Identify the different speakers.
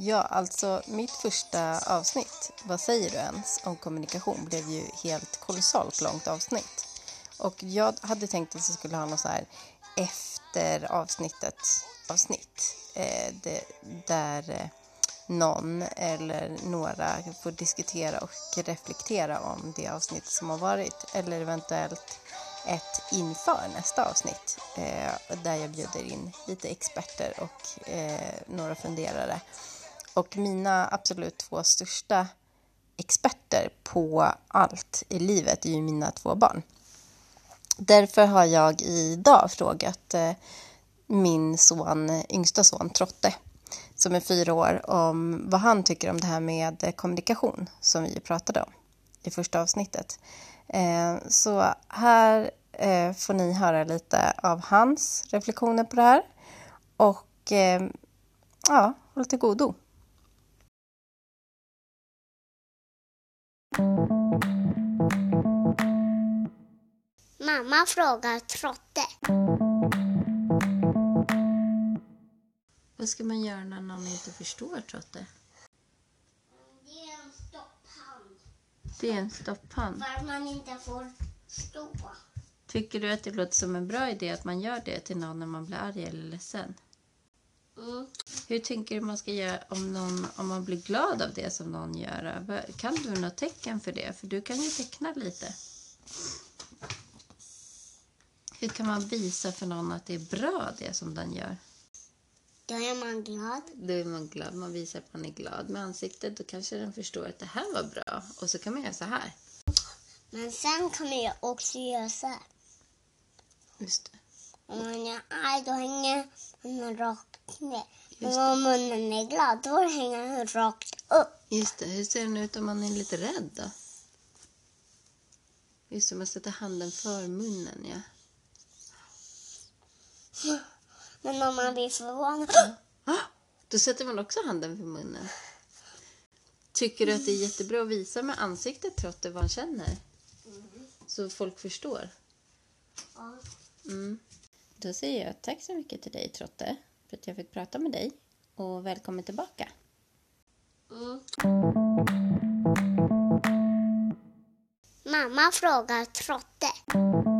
Speaker 1: Ja, alltså mitt första avsnitt, Vad säger du ens? om kommunikation blev ju helt kolossalt långt avsnitt. Och jag hade tänkt att jag skulle ha något så här efter avsnittet avsnitt. Eh, det, där eh, någon eller några får diskutera och reflektera om det avsnitt som har varit. Eller eventuellt ett inför nästa avsnitt eh, där jag bjuder in lite experter och eh, några funderare. Och mina absolut två största experter på allt i livet är ju mina två barn. Därför har jag idag frågat eh, min son, yngsta son Trotte, som är fyra år, om vad han tycker om det här med eh, kommunikation som vi pratade om i första avsnittet. Eh, så här får ni höra lite av hans reflektioner på det här. Och ja, håll till godo.
Speaker 2: Mamma frågar Trotte.
Speaker 1: Vad ska man göra när någon inte förstår Trotte?
Speaker 2: Det är en stopphand.
Speaker 1: Det är en stopphand.
Speaker 2: För att man inte får stå.
Speaker 1: Tycker du att det låter som en bra idé att man gör det till någon när man blir arg eller ledsen?
Speaker 2: Mm.
Speaker 1: Hur tänker du man ska göra om, någon, om man blir glad av det som någon gör? Kan du något tecken för det? För du kan ju teckna lite. Hur kan man visa för någon att det är bra det som den gör?
Speaker 2: Då är man glad.
Speaker 1: Då är man glad. Man visar att man är glad med ansiktet. Då kanske den förstår att det här var bra. Och så kan man göra så här.
Speaker 2: Men sen kan man ju också göra så här.
Speaker 1: Just det.
Speaker 2: Om man är arg då hänger munnen rakt ner. Men om munnen är glad då hänger den rakt upp.
Speaker 1: Just det. Hur ser den ut om man är lite rädd då? Just det, man sätter handen för munnen, ja.
Speaker 2: Men man blir förvånad.
Speaker 1: Då sätter man också handen för munnen. Tycker du att det är jättebra att visa med ansiktet trots vad man känner? Så folk förstår?
Speaker 2: Ja.
Speaker 1: Mm. Då säger jag tack så mycket till dig Trotte för att jag fick prata med dig och välkommen tillbaka.
Speaker 2: Mm. Mamma frågar Trotte.